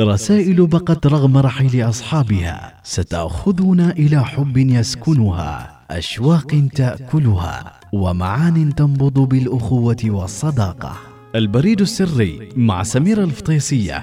رسائل بقت رغم رحيل أصحابها ستأخذنا إلى حب يسكنها أشواق تأكلها ومعان تنبض بالأخوة والصداقة. البريد السري مع سميرة الفطيسية.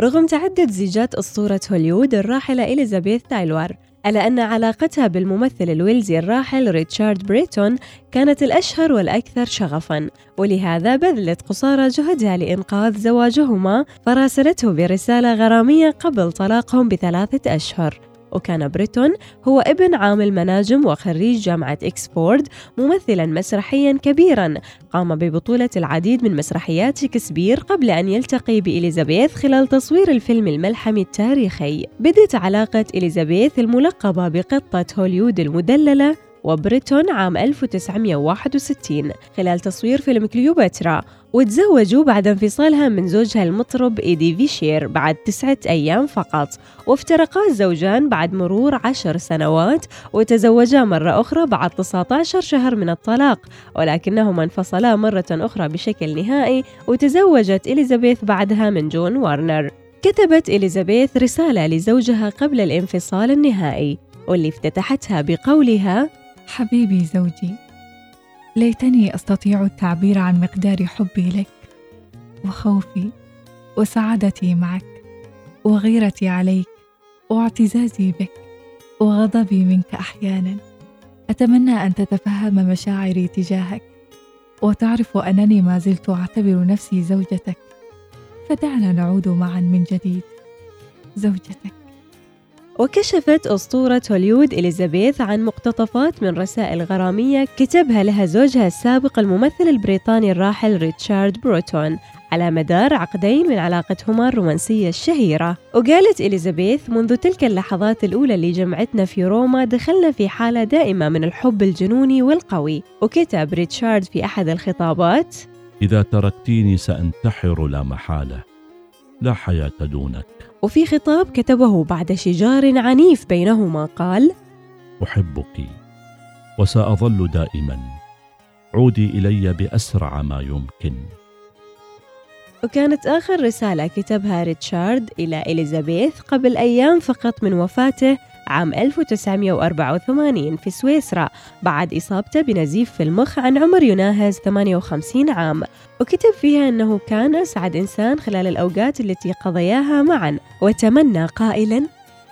رغم تعدد زيجات أسطورة هوليوود الراحلة إليزابيث تايلور إلا أن علاقتها بالممثل الويلزي الراحل ريتشارد بيرتون كانت الأشهر والأكثر شغفاً ولهذا بذلت قصارى جهدها لإنقاذ زواجهما فراسلته برسالة غرامية قبل طلاقهم بثلاثة أشهر. وكان بيرتون هو ابن عامل مناجم وخريج جامعة إكسفورد ممثلا مسرحيا كبيرا. قام ببطولة العديد من مسرحيات شكسبير قبل أن يلتقي بإليزابيث خلال تصوير الفيلم الملحمي التاريخي. بدت علاقة إليزابيث الملقبة بقطة هوليود المدللة. وبيرتون عام 1961 خلال تصوير فيلم كليوباترا وتزوجوا بعد انفصالها من زوجها المطرب إيدي فيشير بعد تسعة أيام فقط. وافترقا الزوجان بعد مرور عشر سنوات وتزوجا مرة أخرى بعد 19 شهر من الطلاق. ولكنهما انفصلا مرة أخرى بشكل نهائي وتزوجت إليزابيث بعدها من جون وارنر. كتبت إليزابيث رسالة لزوجها قبل الانفصال النهائي. واللي افتتحتها بقولها حبيبي زوجي ليتني أستطيع التعبير عن مقدار حبي لك وخوفي وسعادتي معك وغيرتي عليك واعتزازي بك وغضبي منك أحيانا. أتمنى أن تتفهم مشاعري تجاهك وتعرف أنني ما زلت أعتبر نفسي زوجتك فدعنا نعود معا من جديد. زوجتك. وكشفت أسطورة هوليوود إليزابيث عن مقتطفات من رسائل غرامية كتبها لها زوجها السابق الممثل البريطاني الراحل ريتشارد بروتون على مدار عقدين من علاقتهما الرومانسية الشهيرة. وقالت إليزابيث منذ تلك اللحظات الأولى اللي جمعتنا في روما دخلنا في حالة دائمة من الحب الجنوني والقوي. وكتب ريتشارد في أحد الخطابات إذا تركتيني سأنتحر لا محالة. لا حياة دونك. وفي خطاب كتبه بعد شجار عنيف بينهما قال أحبك وسأظل دائما. عودي إلي بأسرع ما يمكن. وكانت آخر رسالة كتبها ريتشارد إلى إليزابيث قبل أيام فقط من وفاته عام 1984 في سويسرا بعد إصابته بنزيف في المخ عن عمر يناهز 58 عام وكتب فيها أنه كان أسعد إنسان خلال الأوقات التي قضياها معا وتمنى قائلا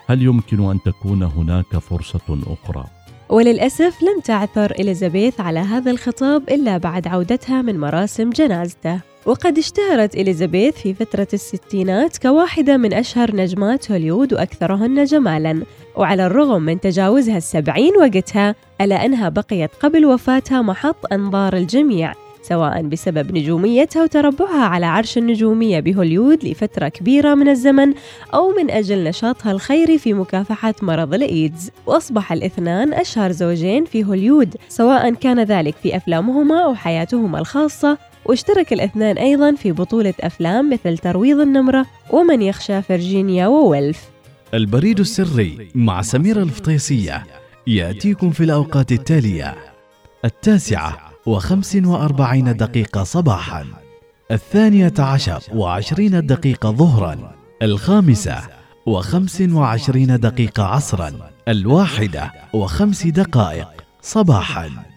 هل يمكن أن تكون هناك فرصة أخرى؟ وللأسف لم تعثر إليزابيث على هذا الخطاب إلا بعد عودتها من مراسم جنازته. وقد اشتهرت إليزابيث في فترة الستينات كواحدة من أشهر نجمات هوليوود وأكثرهن جمالاً. وعلى الرغم من تجاوزها السبعين وقتها ألا أنها بقيت قبل وفاتها محط أنظار الجميع. سواء بسبب نجوميتها وتربعها على عرش النجومية بهوليوود لفترة كبيرة من الزمن أو من أجل نشاطها الخيري في مكافحة مرض الإيدز. وأصبح الاثنان أشهر زوجين في هوليوود سواء كان ذلك في أفلامهما أو حياتهما الخاصة. واشترك الاثنان أيضا في بطولة أفلام مثل ترويض النمرة ومن يخشى فرجينيا وويلف. البريد السري مع سميرة الفطيسية. يأتيكم في الأوقات التالية. التاسعة. وخمس وأربعين دقيقة صباحا الثانية عشر وعشرين دقيقة ظهرا الخامسة وخمس وعشرين دقيقة عصرا الواحدة وخمس دقائق صباحا.